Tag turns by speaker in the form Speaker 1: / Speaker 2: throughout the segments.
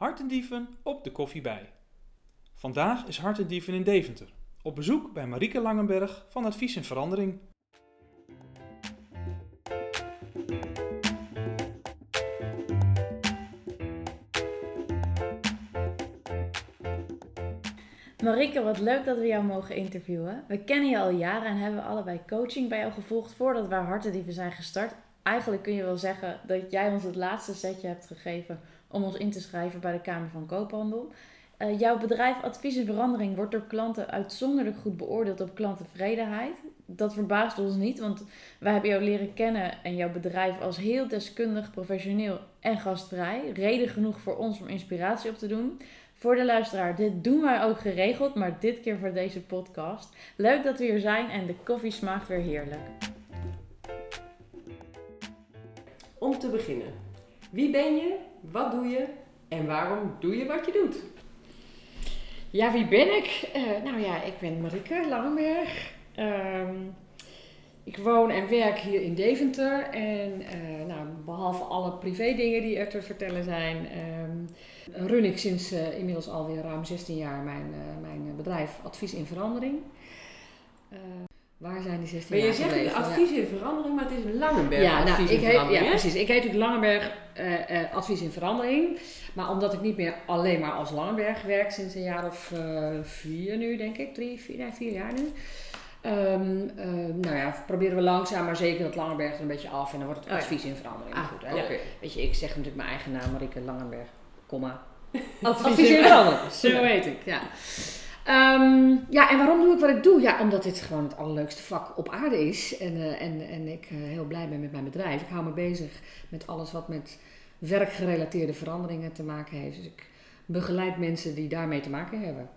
Speaker 1: Hartendieven op de koffie bij. Vandaag is Hartendieven in Deventer. Op bezoek bij Marieke Langenberg van Advies en Verandering.
Speaker 2: Marike, wat leuk dat we jou mogen interviewen. We kennen je al jaren en hebben allebei coaching bij jou gevolgd voordat we Hartendieven zijn gestart. Eigenlijk kun je wel zeggen dat jij ons het laatste setje hebt gegeven om ons in te schrijven bij de Kamer van Koophandel. Uh, jouw bedrijf Advies en Verandering wordt door klanten uitzonderlijk goed beoordeeld op klanttevredenheid. Dat verbaast ons niet, want wij hebben jou leren kennen en jouw bedrijf als heel deskundig, professioneel en gastvrij. Reden genoeg voor ons om inspiratie op te doen. Voor de luisteraar, dit doen wij ook geregeld, maar dit keer voor deze podcast. Leuk dat we hier zijn en de koffie smaakt weer heerlijk.
Speaker 3: Om te beginnen, wie ben je, wat doe je en waarom doe je wat je doet?
Speaker 4: Ja, wie ben ik? Uh, nou ja, ik ben Marike Langenberg. Ehm, ik woon en werk hier in Deventer. En uh, nou, behalve alle privé dingen die er te vertellen zijn, um, run ik sinds uh, inmiddels alweer ruim 16 jaar mijn, mijn bedrijf Advies in Verandering. Waar zijn die 16
Speaker 3: maar
Speaker 4: jaar
Speaker 3: je zegt advies in verandering, maar het is een Langenberg
Speaker 4: ja, nou,
Speaker 3: advies
Speaker 4: ik
Speaker 3: in
Speaker 4: heet,
Speaker 3: verandering.
Speaker 4: Ja, precies. Ik heet natuurlijk Langenberg uh, uh, advies in verandering. Maar omdat ik niet meer alleen maar als Langenberg werk sinds een jaar of uh, vier nu, denk ik. Drie, vier, nee, vier jaar nu. Um, nou ja, proberen we langzaam maar zeker dat Langenberg er een beetje af en dan wordt het advies in verandering.
Speaker 3: Ah,
Speaker 4: goed, hè? Weet je, ik zeg natuurlijk mijn eigen naam, Marike Langenberg.
Speaker 2: Advies,
Speaker 4: advies in verandering. Zo weet ik, ja. Um, ja, en waarom doe ik wat ik doe? Ja, omdat dit gewoon het allerleukste vak op aarde is. En, uh, en, en ik uh, heel blij ben met mijn bedrijf. Ik hou me bezig met alles wat met werkgerelateerde veranderingen te maken heeft. Dus ik begeleid mensen die daarmee te maken hebben.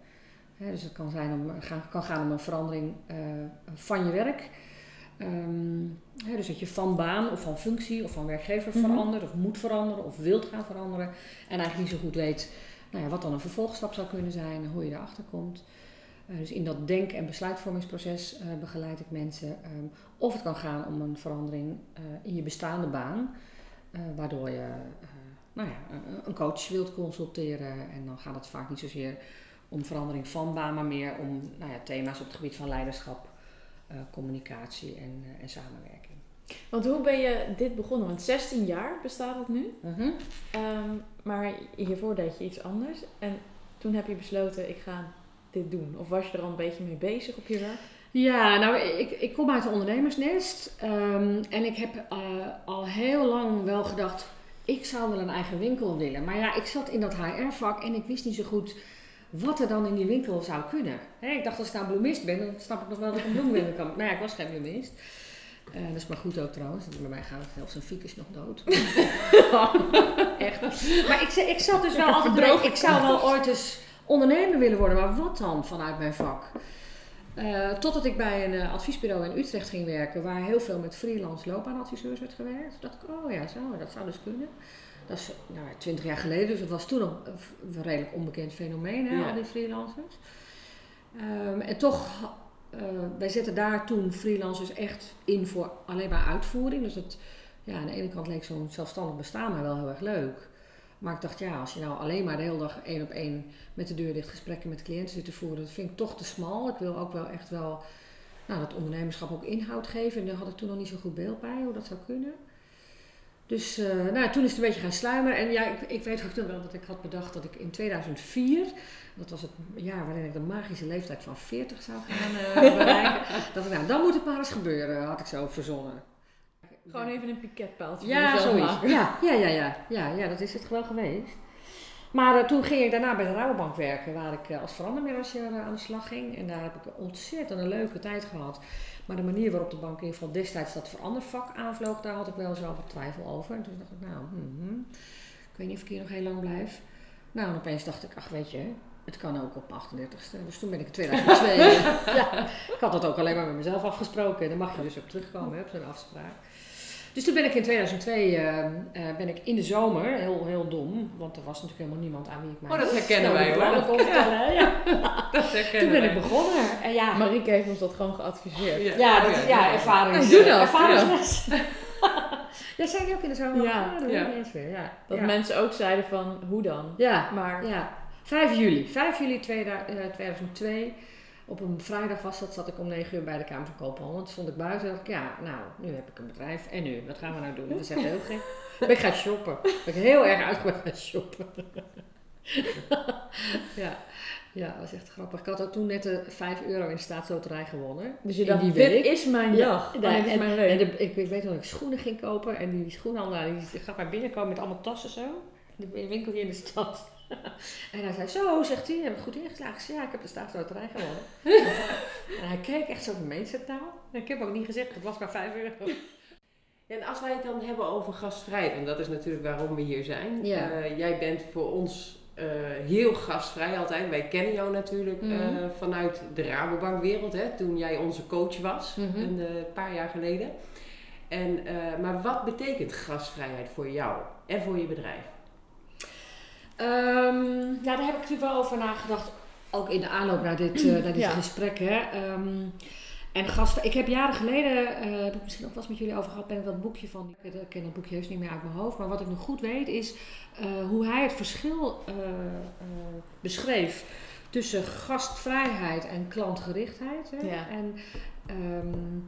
Speaker 4: He, dus het kan, zijn om, gaan, kan gaan om een verandering uh, van je werk. Um, he, dus dat je van baan of van functie of van werkgever mm -hmm. verandert of moet veranderen of wilt gaan veranderen. En eigenlijk niet zo goed weet nou ja, wat dan een vervolgstap zou kunnen zijn, hoe je erachter komt. Uh, dus in dat denk- en besluitvormingsproces uh, begeleid ik mensen. Um, of het kan gaan om een verandering uh, in je bestaande baan, waardoor je nou ja, een coach wilt consulteren. En dan gaat het vaak niet zozeer om verandering van baan, maar meer om nou ja, thema's op het gebied van leiderschap, communicatie en, en samenwerking.
Speaker 2: Want hoe ben je dit begonnen? Want 16 jaar bestaat het nu.
Speaker 4: Mm -hmm.
Speaker 2: um, maar hiervoor deed je iets anders. En toen heb je besloten, ik ga dit doen. Of was je er al een beetje mee bezig op je werk?
Speaker 4: Ja, nou, ik, ik kom uit een ondernemersnest. Um, en ik heb uh, al heel lang wel gedacht, ik zou wel een eigen winkel willen. Maar ja, ik zat in dat HR-vak en ik wist niet zo goed wat er dan in die winkel zou kunnen. He, ik dacht, als ik nou bloemist ben, dan snap ik nog wel dat ik een bloemwinkel kan. Maar ja, ik was geen bloemist. Uh, dat is maar goed ook trouwens. Bij mij gaat het zelfs een fiek is nog dood. Echt. Maar ik, ik zat dus wel altijd. Ik zou wel ooit eens ondernemer willen worden. Maar wat dan vanuit mijn vak? Uh, totdat ik bij een uh, adviesbureau in Utrecht ging werken. Waar heel veel met freelance loopbaanadviseurs werd gewerkt. Toen dacht ik, oh ja, zo, dat zou dus kunnen. Dat is nou, 20 jaar geleden. Dus het was toen nog een redelijk onbekend fenomeen. Hè,
Speaker 3: Ja.
Speaker 4: al die freelancers. Um, en toch uh, wij zetten daar toen freelancers echt in voor alleen maar uitvoering. Dus het, ja, aan de ene kant leek zo'n zelfstandig bestaan mij wel heel erg leuk. Maar ik dacht, ja, als je nou alleen maar de hele dag één op één met de deur dicht gesprekken met cliënten zit te voeren, dat vind ik toch te smal. Ik wil ook wel echt wel nou, dat ondernemerschap ook inhoud geven. En daar had ik toen nog niet zo goed beeld bij hoe dat zou kunnen. Dus uh, nou, toen is het een beetje gaan sluimeren. En ja, ik, ik weet ook toen wel dat ik had bedacht dat ik in 2004, dat was het jaar waarin ik de magische leeftijd van 40 zou gaan uh, bereiken, dat ik, nou, dan moet het maar eens gebeuren, had ik zo verzonnen.
Speaker 2: Gewoon even een piketpaaltje
Speaker 4: Ja, zoiets. Ja, ja, ja, ja, ja, ja, dat is het wel geweest. Maar uh, toen ging ik daarna bij de Rabobank werken, waar ik uh, als verandermanager uh, aan de slag ging. En daar heb ik ontzettend een leuke tijd gehad. Maar de manier waarop de bank in ieder geval destijds dat verandervak aanvloog, daar had ik wel zelf wat twijfel over. En toen dacht ik, nou, mm -hmm, ik weet niet of ik hier nog heel lang blijf. Nou, en opeens dacht ik, ach weet je, het kan ook op mijn 38ste. Dus toen ben ik in 2002, ja, ik had dat ook alleen maar met mezelf afgesproken. Daar mag je dus op terugkomen, op zo'n afspraak. Dus toen ben ik in 2002 uh, uh, ben ik in de zomer, heel, heel dom, want er was natuurlijk helemaal niemand aan wie ik mij
Speaker 3: Oh, dat herkennen wij hoor.
Speaker 4: Dat kon vertellen, ja.
Speaker 3: Dat herkennen
Speaker 4: Toen ben
Speaker 3: wij.
Speaker 4: ik begonnen. En ja,
Speaker 2: Marieke heeft ons dat gewoon geadviseerd.
Speaker 3: Ja.
Speaker 4: ja, dat,
Speaker 3: Ja,
Speaker 4: ja,
Speaker 3: ja.
Speaker 4: ervarings,
Speaker 2: Hey, doe dat,
Speaker 4: ervaringsles. Ja, zijn die ook in de zomer?
Speaker 2: Ja.
Speaker 4: Dat
Speaker 3: Ja.
Speaker 4: Ja.
Speaker 2: Dat
Speaker 4: ja.
Speaker 2: mensen ook zeiden van, hoe dan?
Speaker 4: Ja,
Speaker 2: Maar
Speaker 4: ja. 5 juli. 5 juli 2000, eh, 2002. Op een vrijdag was dat, zat ik om 9 uur bij de Kamer van Koophandel. En toen stond ik buiten en dacht ik, ja, nou, nu heb ik een bedrijf. En nu, wat gaan we nou doen? Dat is echt heel gek. Ben ik gaan shoppen. Ben ik heel erg uitgebreid gaan shoppen. ja. ja, dat was echt grappig. Ik had ook toen net de 5 euro in de staatsloterij gewonnen.
Speaker 2: dus je dacht,
Speaker 4: die
Speaker 2: dit
Speaker 4: week.
Speaker 2: is mijn dag.
Speaker 4: ja,
Speaker 2: Oh, dit is
Speaker 4: en-
Speaker 2: mijn
Speaker 4: En
Speaker 2: week.
Speaker 4: de, ik, ik weet nog dat ik schoenen ging kopen en die schoenhandelaar die gaat maar binnenkomen met allemaal tassen zo. In de winkel hier in de stad. en hij zei, zo, zegt hij, heb ik goed ingeslagen? Ik zei, ja, ik heb de staatsloterij gewonnen. en hij keek echt zo nou? En ik heb ook niet gezegd, het was maar 5 euro.
Speaker 3: En als wij het dan hebben over gastvrijheid, en dat is natuurlijk waarom we hier zijn.
Speaker 4: Ja.
Speaker 3: Eh, jij bent voor ons eh, heel gastvrij altijd. Wij kennen jou natuurlijk eh,
Speaker 4: Mhm.
Speaker 3: vanuit de Rabobankwereld, hè, toen jij onze coach was,
Speaker 4: Mhm.
Speaker 3: een eh, paar jaar geleden. En, eh, maar wat betekent gastvrijheid voor jou en voor je bedrijf?
Speaker 4: Ehm, ja, daar heb ik natuurlijk wel over nagedacht. Ook in de aanloop naar dit, eh, naar dit
Speaker 2: Ja.
Speaker 4: gesprek. Hè. Ehm, en gasten, ik heb jaren geleden, eh heb ik misschien ook wel eens met jullie over gehad, ben ik dat boekje van, ik ken dat boekje heus niet meer uit mijn hoofd, maar wat ik nog goed weet is eh, hoe hij het verschil beschreef tussen gastvrijheid en klantgerichtheid. Hè.
Speaker 2: Ja.
Speaker 4: En ehm,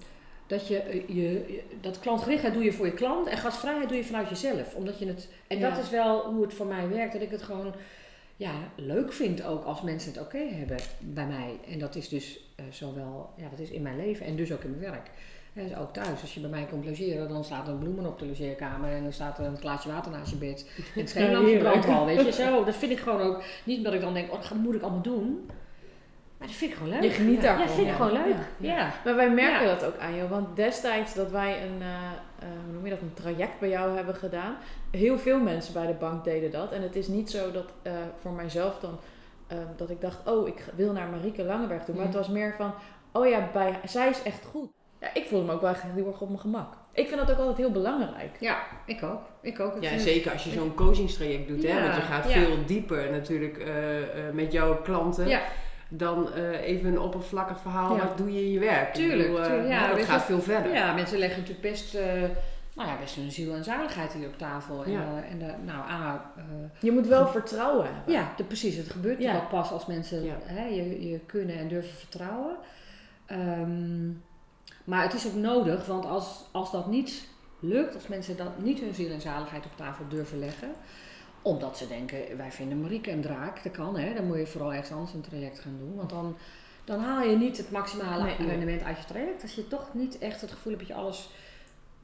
Speaker 4: dat je, eh, je, dat klantgerichtheid doe je voor je klant en gastvrijheid doe je vanuit jezelf. Omdat je het, en
Speaker 2: Ja.
Speaker 4: dat is wel hoe het voor mij werkt, dat ik het gewoon ja, leuk vind ook als mensen het oké hebben bij mij. En dat is dus eh, zowel, ja, dat is in mijn leven en dus ook in mijn werk. En dus ook thuis, als je bij mij komt logeren, dan staat er bloemen op de logeerkamer en dan staat er een glaasje water naast je bed. En het
Speaker 2: Ja,
Speaker 4: scheenlampje
Speaker 2: heerlijk.
Speaker 4: brandt al, weet je. Zo, dat vind ik gewoon ook, niet omdat ik dan denk, oh, dat moet ik allemaal doen. Maar dat vind ik gewoon leuk.
Speaker 2: Je geniet
Speaker 4: ja.
Speaker 2: daarvan,
Speaker 4: Ja, vind ik
Speaker 2: ja.
Speaker 4: gewoon leuk.
Speaker 2: Ja.
Speaker 4: Ja.
Speaker 2: Maar wij merken
Speaker 4: Ja.
Speaker 2: dat ook aan jou. Want destijds dat wij een, eh, eh, hoe noem je dat, een traject bij jou hebben gedaan. Heel veel mensen bij de bank deden dat. En het is niet zo dat eh, voor mijzelf dan, dat ik dacht, oh, ik wil naar Marieke Langeberg toe. Maar
Speaker 4: Mhm.
Speaker 2: het was meer van, oh ja, bij, zij is echt goed. Ja, ik voelde me ook wel heel erg op mijn gemak. Ik vind dat ook altijd heel belangrijk.
Speaker 4: Ja, ik ook. Ik ook. Ik
Speaker 3: Ja, zeker als je zo'n coachingstraject doet, hè, want je gaat
Speaker 4: ja.
Speaker 3: veel dieper natuurlijk eh, eh, met jouw klanten.
Speaker 4: Ja.
Speaker 3: Dan eh, even een oppervlakkig verhaal,
Speaker 2: Ja.
Speaker 3: wat doe je in je werk?
Speaker 4: Tuurlijk,
Speaker 3: bedoel, eh,
Speaker 4: tuurlijk, ja,
Speaker 3: ja, dat gaat veel verder.
Speaker 4: Ja, mensen leggen natuurlijk best, eh, nou ja, best hun ziel en zaligheid hier op tafel. En,
Speaker 3: Ja.
Speaker 4: en de, nou, A, eh,
Speaker 2: Je moet wel vertrouwen hebben.
Speaker 4: ja, de, precies. Het gebeurt
Speaker 2: Ja.
Speaker 4: wel pas als mensen
Speaker 3: Ja.
Speaker 4: hè, je, je kunnen en durven vertrouwen. Ehm, maar het is ook nodig, want als, als dat niet lukt, als mensen dat niet hun ziel en zaligheid op tafel durven leggen, omdat ze denken, wij vinden Marieke een draak, dat kan hè, dan moet je vooral ergens anders een traject gaan doen. Want dan, dan haal je niet het maximale
Speaker 2: Nee,
Speaker 4: rendement uit je traject. Als je toch niet echt het gevoel hebt dat je alles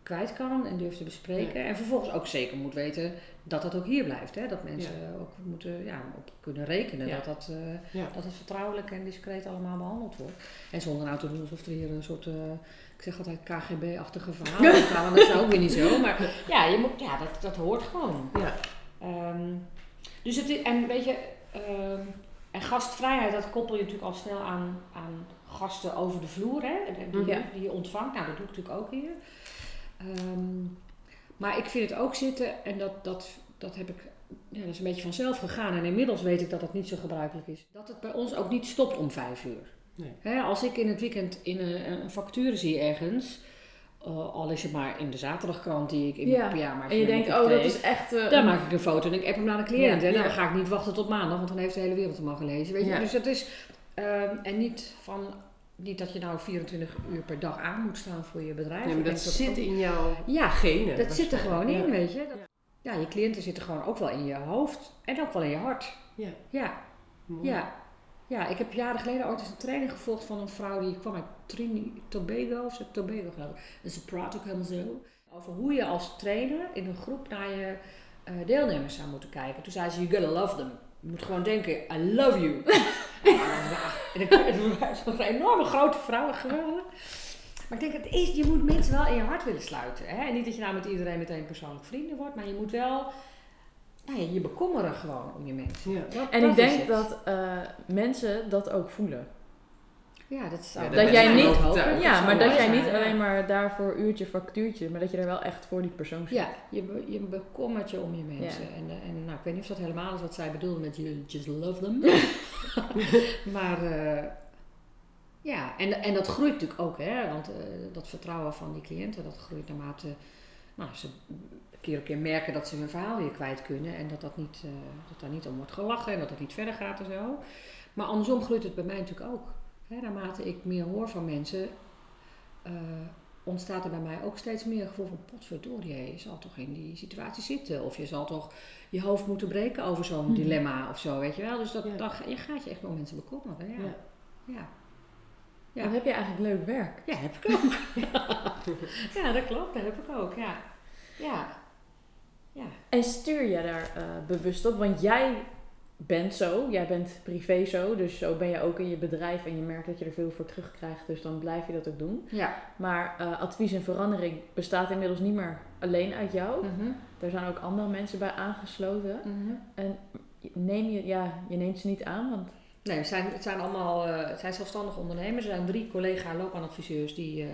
Speaker 4: kwijt kan en durft te bespreken. En vervolgens ook zeker moet weten dat dat ook hier blijft. Hè? Dat mensen ook moeten ja, op kunnen rekenen
Speaker 2: Ja.
Speaker 4: dat, dat, eh, dat het vertrouwelijk en discreet allemaal behandeld wordt. En zonder nou te doen alsof er hier een soort, eh, ik zeg altijd KGB-achtige verhalen gaan, want dat is ook weer niet zo. Maar ja, je moet, ja dat, dat hoort gewoon.
Speaker 3: Ja.
Speaker 4: Ehm, dus het is, en weet je, ehm, en gastvrijheid, dat koppel je natuurlijk al snel aan, aan gasten over de vloer, hè, die,
Speaker 2: Ja.
Speaker 4: die je ontvangt. Nou, dat doe ik natuurlijk ook hier. Ehm, maar ik vind het ook zitten, en dat, dat, dat heb ik, ja, dat is een beetje vanzelf gegaan. En inmiddels weet ik dat dat niet zo gebruikelijk is. Dat het bij ons ook niet stopt om vijf uur.
Speaker 3: Nee.
Speaker 4: Hè, als ik in het weekend in een, een factuur zie ergens, eh, al is het maar in de zaterdagkrant die ik in
Speaker 2: Ja.
Speaker 4: mijn pyjama
Speaker 2: En je denkt, oh, dat is echt... eh,
Speaker 4: dan maak ik een foto en ik app hem naar de cliënt.
Speaker 2: Ja,
Speaker 4: en dan
Speaker 3: ja.
Speaker 4: ga ik niet wachten tot maandag, want dan heeft de hele wereld hem al gelezen. Weet je? Dus dat is. ehm, en niet van. Niet dat je nou 24 uur per dag aan moet staan voor je bedrijf.
Speaker 3: Ja, maar dat zit
Speaker 4: ook-
Speaker 3: in jouw
Speaker 4: Ja,
Speaker 3: genen.
Speaker 4: dat zit er gewoon in, weet je. Dat- ja, je cliënten zitten gewoon ook wel in je hoofd en ook wel in je hart.
Speaker 3: Ja.
Speaker 4: Ja,
Speaker 3: Mooi.
Speaker 4: ja. Ja, ik heb jaren geleden ooit eens een training gevolgd van een vrouw die kwam uit Trini, Tobago of zo, Tobago geloof. Dus ze praat ook helemaal zo. Over hoe je als trainer in een groep naar je eh, deelnemers zou moeten kijken. Toen zei ze, you gotta love them. Je moet gewoon denken, I love you. en het was een enorme grote vrouw, geweldig. Maar ik denk, het is, je moet mensen wel in je hart willen sluiten. Hè? En niet dat je nou met iedereen meteen persoonlijk vrienden wordt, maar je moet wel nou ja, je bekommeren gewoon om je mensen.
Speaker 3: Ja.
Speaker 4: Dat-
Speaker 2: En
Speaker 4: dat
Speaker 2: ik
Speaker 4: is
Speaker 2: denk
Speaker 4: het.
Speaker 2: dat eh, mensen dat ook voelen.
Speaker 4: Ja, dat zou
Speaker 3: Ja,
Speaker 2: Dat jij niet-. Ja, maar dat jij niet
Speaker 4: ja.
Speaker 2: alleen maar daarvoor uurtje factuurtje, maar dat je er wel echt voor die persoon zit.
Speaker 4: Ja, je, je bekommert je om je mensen. En, eh, en nou, ik weet niet of dat helemaal is wat zij bedoelde met you just love them. maar eh, ja, en, en dat groeit natuurlijk ook, hè? Want eh, dat vertrouwen van die cliënten, dat groeit naarmate nou, ze keer op keer merken dat ze hun verhaal weer kwijt kunnen en dat, dat, niet, eh, dat daar niet om wordt gelachen en dat het niet verder gaat en zo. Maar andersom groeit het bij mij natuurlijk ook. Hè, naarmate ik meer hoor van mensen, eh, ontstaat er bij mij ook steeds meer een gevoel van potverdorie, je zal toch in die situatie zitten. Of je zal toch je hoofd moeten breken over zo'n
Speaker 2: Mhm.
Speaker 4: dilemma of zo, weet je wel. Dus dat,
Speaker 2: Ja.
Speaker 4: dan, je gaat je echt wel mensen bekommeren, ja.
Speaker 2: Ja.
Speaker 4: ja. Ja.
Speaker 2: Dan heb je eigenlijk leuk werk.
Speaker 4: Ja, heb ik ook. ja, dat klopt, dat heb ik ook, ja. Ja. Ja.
Speaker 2: En stuur je daar eh, bewust op? Want jij bent zo, jij bent privé zo, dus zo ben je ook in je bedrijf en je merkt dat je er veel voor terugkrijgt, dus dan blijf je dat ook doen.
Speaker 4: Ja.
Speaker 2: Maar eh, advies en verandering bestaat inmiddels niet meer alleen uit jou.
Speaker 4: Mhm.
Speaker 2: Er zijn ook andere mensen bij aangesloten.
Speaker 4: Mhm.
Speaker 2: En neem je, ja, je neemt ze niet aan, want
Speaker 4: Nee, het zijn, het zijn allemaal eh, het zijn zelfstandige ondernemers. Er zijn drie collega loopbaanadviseurs die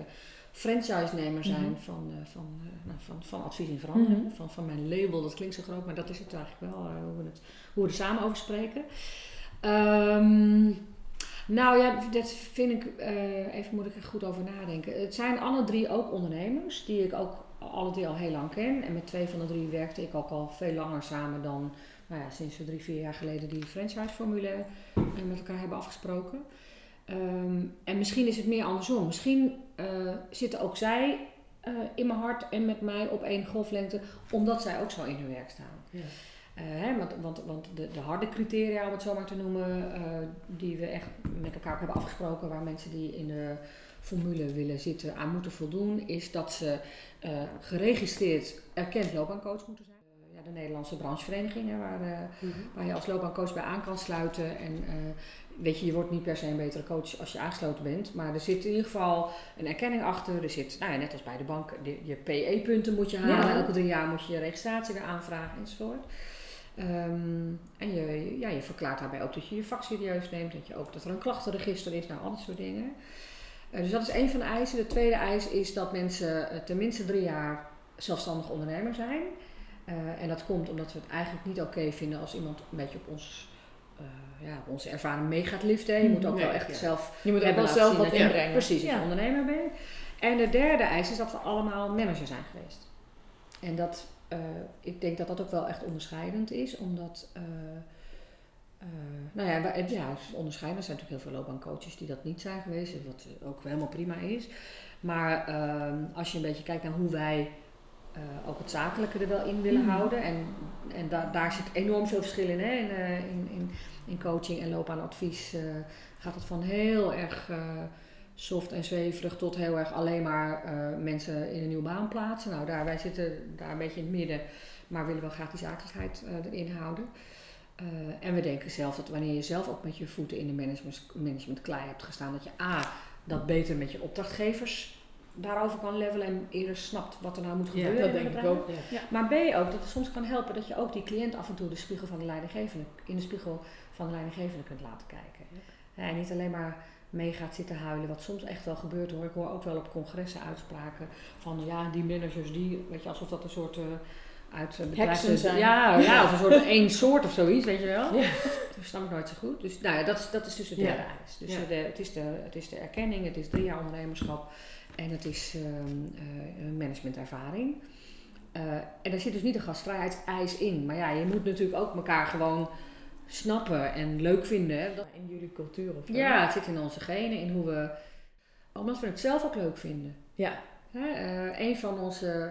Speaker 4: franchise-nemer zijn
Speaker 2: Mhm.
Speaker 4: van, eh, van, eh, nou, van, van advies en verandering.
Speaker 2: Mhm.
Speaker 4: Van, van mijn label, dat klinkt zo groot, maar dat is het eigenlijk wel, eh, hoe, we het, hoe we er samen over spreken. Ehm, nou ja, dat vind ik, even moet ik er goed over nadenken. Het zijn alle drie ook ondernemers, die ik ook alle drie al heel lang ken. En met twee van de drie werkte ik ook al veel langer samen dan nou ja, sinds we drie, vier jaar geleden die franchise-formule met elkaar hebben afgesproken. Ehm, en misschien is het meer andersom. Misschien eh, zitten ook zij eh, in mijn hart en met mij op één golflengte, omdat zij ook zo in hun werk staan.
Speaker 3: Ja.
Speaker 4: Eh, hè, want want, want de, de harde criteria, om het zo maar te noemen, die we echt met elkaar ook hebben afgesproken, waar mensen die in de formule willen zitten aan moeten voldoen, is dat ze geregistreerd erkend loopbaancoach moeten zijn. Ja, de Nederlandse branchevereniging, hè, waar, eh,
Speaker 3: Mhm.
Speaker 4: waar je als loopbaancoach bij aan kan sluiten. En eh, weet je, je wordt niet per se een betere coach als je aangesloten bent. Maar er zit in ieder geval een erkenning achter. Er zit, nou ja, net als bij de bank, de- je PE-punten moet je halen.
Speaker 2: Ja.
Speaker 4: Elke drie jaar moet je je registratie weer aanvragen enzovoort. Ehm, en je, ja, je verklaart daarbij ook dat je je vak serieus neemt. Dat, je ook, dat er een klachtenregister is, nou, al dat soort dingen. Eh, dus dat is één van de eisen. De tweede eis is dat mensen tenminste drie jaar zelfstandig ondernemer zijn. Eh, en dat komt omdat we het eigenlijk niet oké vinden als iemand een beetje op ons, eh, ja, op onze ervaring mee gaat liften. Je moet ook
Speaker 3: Nee,
Speaker 4: wel echt
Speaker 3: ja.
Speaker 4: zelf
Speaker 2: je moet ook wel zelf wat inbrengen.
Speaker 4: Precies, dat
Speaker 2: Ja.
Speaker 4: je ondernemer bent. En de derde eis is dat we allemaal manager zijn geweest. En dat, eh, ik denk dat dat ook wel echt onderscheidend is, omdat, nou ja, wij- ja, het is onderscheidend. Er zijn natuurlijk heel veel loopbaancoaches die dat niet zijn geweest, wat ook helemaal prima is. Maar ehm, als je een beetje kijkt naar hoe wij eh, ook het zakelijke er wel in willen
Speaker 2: Mhm.
Speaker 4: houden. En, en da- daar zit enorm veel verschil in. Hè? In, eh, in, in, in coaching en loopbaanadvies eh, gaat het van heel erg soft en zweverig tot heel erg alleen maar mensen in een nieuwe baan plaatsen. Nou, daar, wij zitten daar een beetje in het midden, maar willen wel graag die zakelijkheid erin houden. En we denken zelf dat wanneer je zelf ook met je voeten in de management, management klei hebt gestaan, dat je A, dat beter met je opdrachtgevers daarover kan levelen en eerder snapt wat er nou moet
Speaker 3: Ja,
Speaker 4: gebeuren.
Speaker 2: dat denk ik
Speaker 4: bedrijf.
Speaker 2: ook.
Speaker 3: Ja.
Speaker 4: Maar B ook, dat het soms kan helpen dat je ook die cliënt af en toe de spiegel van de leidinggevende, in de spiegel van de leidinggevende kunt laten kijken. Ja, en niet alleen maar mee gaat zitten huilen, wat soms echt wel gebeurt hoor. Ik hoor ook wel op congressen uitspraken van ja, die managers, die, weet je, alsof dat een soort eh, uit uh,
Speaker 2: Heksen zijn.
Speaker 4: Ja, ja, of een soort één soort of zoiets, weet je wel.
Speaker 2: Ja.
Speaker 4: Dat snap ik nooit zo goed. Dus nou ja, dat is, dat is dus de derde
Speaker 3: Ja.
Speaker 4: eis. Dus
Speaker 3: Ja.
Speaker 4: de, het, is de, het is de erkenning, het is drie jaar ondernemerschap en het is ehm, eh, een managementervaring. Eh, en er zit dus niet een gastvrijheidseis in. Maar ja, je moet natuurlijk ook elkaar gewoon snappen en leuk vinden.
Speaker 2: In jullie cultuur of zo.
Speaker 4: ja, het zit in onze genen, in hoe we... Omdat we het zelf ook leuk vinden.
Speaker 2: Ja.
Speaker 4: Hè, eh, een van onze,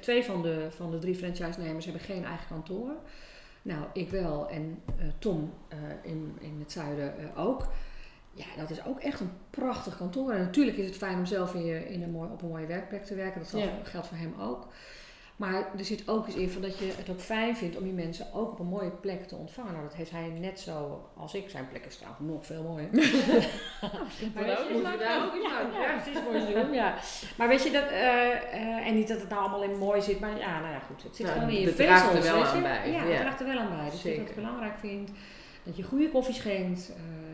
Speaker 4: twee van de, van de drie franchise-nemers hebben geen eigen kantoor. Nou, ik wel en Tom in, in het zuiden ook. Ja, dat is ook echt een prachtig kantoor. En natuurlijk is het fijn om zelf in je, in een mooi, op een mooie werkplek te werken. Dat
Speaker 2: Ja.
Speaker 4: geldt voor hem ook. Maar er zit ook eens in van dat je het ook fijn vindt om die mensen ook op een mooie plek te ontvangen. Nou, dat heeft hij net zo als ik. Zijn plek is trouwens nog veel mooier. Maar weet je,
Speaker 3: daar ook
Speaker 4: ja, ja, precies mooi doen. Ja. Maar weet je dat, eh, eh, en niet dat het nou allemaal in mooi zit, maar ja, nou ja, goed. Het zit
Speaker 3: Nou,
Speaker 4: gewoon in je
Speaker 3: het draagt er wel
Speaker 4: je.
Speaker 3: aan bij,
Speaker 4: Ja,
Speaker 3: ja.
Speaker 4: het draagt er wel aan bij. Dus dat je het belangrijk vindt. Dat je goede koffie schenkt. eh,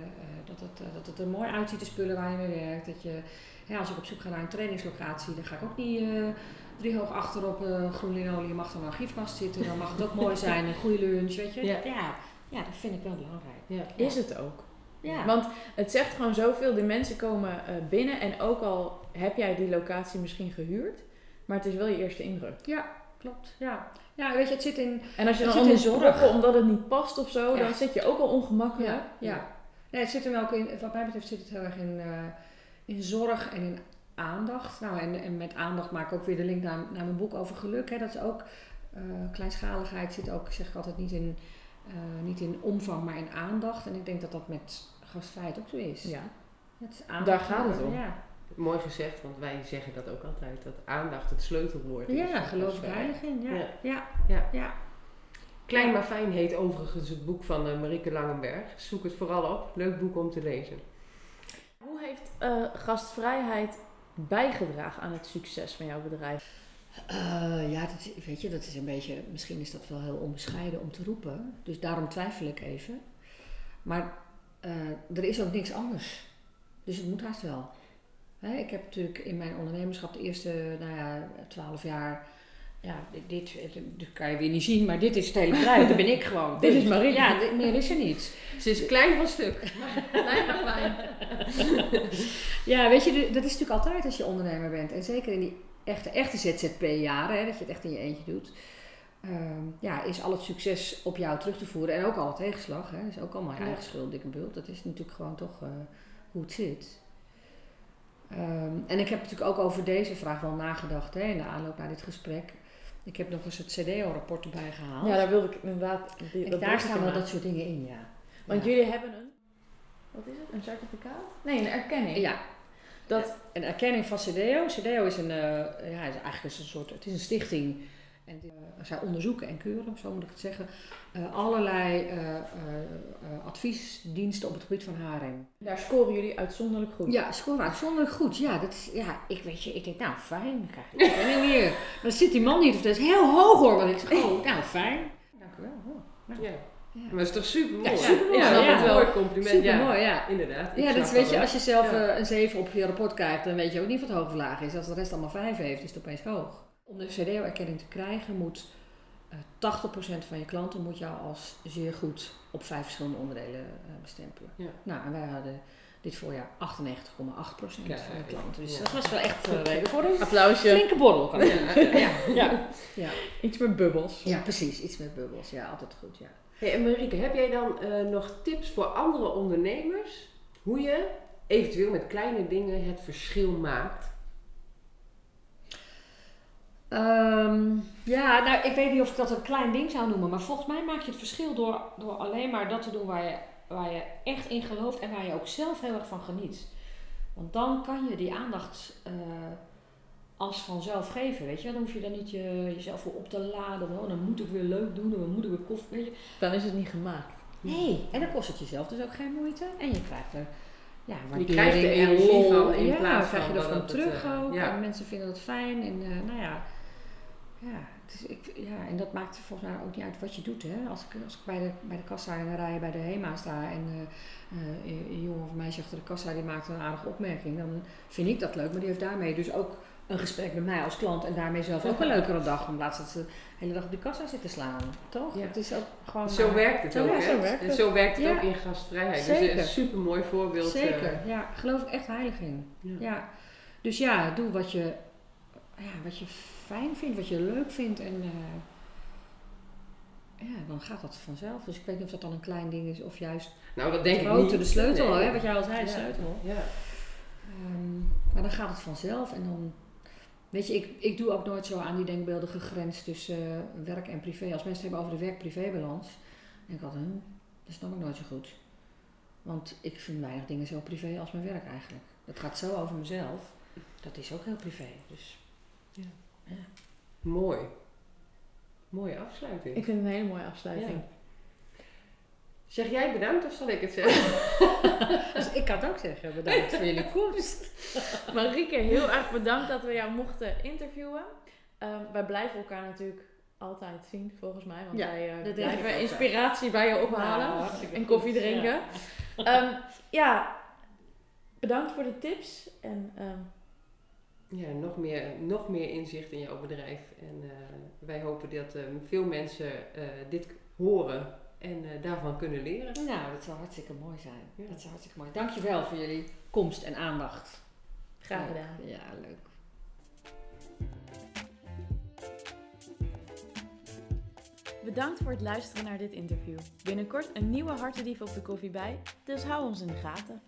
Speaker 4: dat, het, eh, dat het er mooi uitziet, de spullen waar je mee werkt. Dat je, ja, als ik op zoek ga naar een trainingslocatie, dan ga ik ook niet eh drie hoog achter op eh groen linoleum. Mag er maar een giefkast zitten. Dan mag het ook mooi zijn. Een goede lunch, weet je.
Speaker 3: Ja.
Speaker 4: Ja, ja, dat vind ik wel belangrijk.
Speaker 3: Ja.
Speaker 2: Is het ook.
Speaker 4: Ja.
Speaker 2: Want het zegt gewoon zoveel. De mensen komen eh, binnen en ook al heb jij die locatie misschien gehuurd, Maar het is wel je eerste indruk.
Speaker 4: Ja, klopt. Ja. ja, weet je, het zit in...
Speaker 2: En als je dan
Speaker 4: zit in
Speaker 2: anders
Speaker 4: zorg.
Speaker 2: proppen omdat het niet past of zo,
Speaker 4: Ja.
Speaker 2: dan zit je ook al ongemakkelijk.
Speaker 4: Ja, ja. Nee, het zit hem ook in, wat mij betreft zit het heel erg in, eh, in zorg en in aandacht. Nou, en, en met aandacht maak ik ook weer de link naar, naar mijn boek over geluk. Hè. Dat is ook, eh, kleinschaligheid zit ook, zeg ik altijd, niet in, eh, niet in omvang, maar in aandacht. En ik denk dat dat met gastvrijheid ook zo is.
Speaker 2: Ja.
Speaker 4: Het is aandacht
Speaker 2: Daar gaat het om.
Speaker 4: Ja,
Speaker 3: Mooi gezegd, want wij zeggen dat ook altijd, dat aandacht het sleutelwoord is.
Speaker 4: ja geloof ik heilig in. Ja.
Speaker 3: Ja.
Speaker 4: Ja.
Speaker 3: Ja.
Speaker 4: Ja.
Speaker 3: Klein maar fijn heet overigens het boek van eh, Marieke Langenberg. Zoek het vooral op. Leuk boek om te lezen.
Speaker 2: Hoe heeft eh, gastvrijheid bijgedragen aan het succes van jouw bedrijf?
Speaker 4: Eh, ja, dat, weet je, dat is een beetje, misschien is dat wel heel onbescheiden om te roepen. Dus daarom twijfel ik even. Maar eh, er is ook niks anders. Dus het moet haast wel. Hè, ik heb natuurlijk in mijn ondernemerschap de eerste, nou ja, twaalf jaar. Ja, dit, dit, dit kan je weer niet zien, maar dit is het hele bedrijf. Dat ben ik gewoon.
Speaker 2: Dit is Marieke.
Speaker 4: Ja, dit- meer is er niet.
Speaker 3: Ze is klein van stuk.
Speaker 2: Klein maar fijn.
Speaker 4: Ja, weet je, dat is natuurlijk altijd als je ondernemer bent. En zeker in die echte, echte ZZP-jaren, hè, dat je het echt in je eentje doet. ehm, ja, is al het succes op jou terug te voeren. En ook alle tegenslag. Hè, is ook allemaal je
Speaker 3: Ja.
Speaker 4: eigen schuld, dikke bult. Dat is natuurlijk gewoon toch eh, hoe het zit. Ehm, en ik heb natuurlijk ook over deze vraag wel nagedacht hè, in de aanloop naar dit gesprek. Ik heb nog eens het CDO-rapport erbij gehaald.
Speaker 2: Ja, daar wilde ik inderdaad. Die,
Speaker 4: en
Speaker 2: dat
Speaker 4: daar staan wel dat soort dingen in, ja.
Speaker 2: Want
Speaker 4: Ja.
Speaker 2: jullie hebben een. Wat is het? Een certificaat? Nee, een erkenning.
Speaker 4: Ja,
Speaker 2: Dat,
Speaker 4: Een erkenning van CDO. CDO is een, eh, ja, is eigenlijk is een soort, het is een stichting. En die, eh, zij onderzoeken en keuren, zo moet ik het zeggen, eh, allerlei eh, adviesdiensten op het gebied van HRM.
Speaker 2: daar scoren jullie uitzonderlijk goed.
Speaker 4: Ja, score uitzonderlijk goed. Ja, dat is, ja, ik weet je, ik denk, nou fijn, dan krijg ik weer. Maar dan zit die man niet, of dat is heel hoog hoor, want ik zeg, oh, nou fijn. Dank u wel. Oh,
Speaker 3: Ja.
Speaker 4: Ja.
Speaker 3: Maar het is toch super mooi?
Speaker 4: Ja, supermooi,
Speaker 3: Ja, dat
Speaker 4: ja.
Speaker 3: is een mooi compliment.
Speaker 4: Super
Speaker 3: ja.
Speaker 4: mooi, ja.
Speaker 3: Inderdaad.
Speaker 4: Ja, dat weet je,
Speaker 3: wel.
Speaker 4: als je zelf
Speaker 3: Ja.
Speaker 4: een 7 op je rapport kijkt, dan weet je ook niet wat hoog of laag is. Als de rest allemaal 5 heeft, is het opeens hoog. Om de CDO-erkenning te krijgen, moet eh 80% van je klanten moet jou als zeer goed op vijf verschillende onderdelen eh, bestempelen.
Speaker 3: Ja.
Speaker 4: Nou, en wij hadden dit voorjaar 98,8%
Speaker 3: Kijk,
Speaker 4: van de klanten. Dus
Speaker 3: ja.
Speaker 4: dat was wel echt eh, reden voor een
Speaker 2: Applausje.
Speaker 4: flinke borrel. Kan ik
Speaker 3: Ja.
Speaker 4: zeggen. ja, ja, ja.
Speaker 2: Iets met bubbels.
Speaker 4: ja, precies. Iets met bubbels. Ja, altijd goed. Ja.
Speaker 3: Hey, en Marieke, heb jij dan eh, nog tips voor andere ondernemers? Hoe je eventueel met kleine dingen het verschil maakt?
Speaker 4: Ehm, ja, nou, ik weet niet of ik dat een klein ding zou noemen, maar volgens mij maak je het verschil door, door alleen maar dat te doen waar je, waar je echt in gelooft en waar je ook zelf heel erg van geniet. Want dan kan je die aandacht eh, als vanzelf geven, weet je. Dan hoef je dan niet je, jezelf voor op te laden. van, Oh, dan moet ik weer leuk doen, dan moet ik weer koffie, weet je.
Speaker 2: Dan is het niet gemaakt.
Speaker 4: Nee, en dan kost het jezelf dus ook geen moeite. En je krijgt er ja,
Speaker 3: Je
Speaker 4: waardering
Speaker 3: krijgt
Speaker 4: en
Speaker 3: energie van in
Speaker 4: ja,
Speaker 3: plaats
Speaker 4: krijg je
Speaker 3: van
Speaker 4: ervan terug
Speaker 3: eh,
Speaker 4: ook.
Speaker 3: ja.
Speaker 4: En mensen vinden dat fijn. En eh, nou ja, ja, is, ik, ja, en dat maakt volgens mij ook niet uit wat je doet. Hè? Als ik, als ik bij, de, bij de kassa in de rij bij de HEMA sta en eh, eh, een jongen of een meisje achter de kassa die maakt een aardige opmerking, dan vind ik dat leuk. Maar die heeft daarmee dus ook een gesprek met mij als klant en daarmee zelf ook een leukere dag. In plaats dat ze de hele dag op die kassa zitten slaan. Toch?
Speaker 3: Ja.
Speaker 4: Het is ook gewoon...
Speaker 3: Zo
Speaker 4: eh,
Speaker 3: werkt het
Speaker 4: zo
Speaker 3: ook, hè?
Speaker 4: zo werkt
Speaker 3: en
Speaker 4: het.
Speaker 3: zo werkt het
Speaker 4: Ja.
Speaker 3: ook in gastvrijheid.
Speaker 4: Zeker.
Speaker 3: Dus een super mooi voorbeeld. eh,
Speaker 4: Zeker, ja. Geloof ik echt heilig in.
Speaker 3: ja.
Speaker 4: Ja. Dus ja, doe wat je, ja, wat je fijn vindt, wat je leuk vindt. En eh, ja, dan gaat dat vanzelf. Dus ik weet niet of dat dan een klein ding is of juist
Speaker 3: Nou, dat denk ik
Speaker 4: grote,
Speaker 3: niet.
Speaker 4: de sleutel,
Speaker 3: Nee.
Speaker 4: hè, wat jij al zei, de
Speaker 3: Ja.
Speaker 4: sleutel.
Speaker 3: Ja.
Speaker 4: Ehm, maar dan gaat het vanzelf en dan... Weet je, ik, ik doe ook nooit zo aan die denkbeeldige grens tussen eh, werk en privé. Als mensen het hebben over de werk-privé-balans, denk ik altijd, hm, dat snap ik nooit zo goed. Want ik vind weinig dingen zo privé als mijn werk eigenlijk. Dat gaat zo over mezelf. Dat is ook heel privé. Dus
Speaker 3: Mooi. Mooie afsluiting.
Speaker 2: Ik vind het een hele mooie afsluiting.
Speaker 3: Ja. Zeg jij bedankt of zal ik het zeggen?
Speaker 4: Dus ik kan het ook zeggen, bedankt voor jullie komst.
Speaker 2: Marieke, heel erg bedankt dat we jou mochten interviewen. Ehm, wij blijven elkaar natuurlijk altijd zien, volgens mij. Want
Speaker 4: Ja,
Speaker 2: wij eh, blijven inspiratie bij je ophalen.
Speaker 4: Nou, hartstikke
Speaker 2: en
Speaker 4: goed.
Speaker 2: koffie drinken. Ja. ja, bedankt voor de tips. En ehm,
Speaker 3: ja, nog, meer, nog meer inzicht in jouw bedrijf. En eh, wij hopen dat eh, veel mensen eh, dit horen en daarvan kunnen leren.
Speaker 4: Nou, dat zou hartstikke mooi zijn. Dat zou hartstikke mooi. Dankjewel voor jullie komst en aandacht.
Speaker 2: Graag gedaan.
Speaker 4: Ja, leuk.
Speaker 2: Bedankt voor het luisteren naar dit interview. Binnenkort een nieuwe Hartedief op de koffie bij, dus hou ons in de gaten.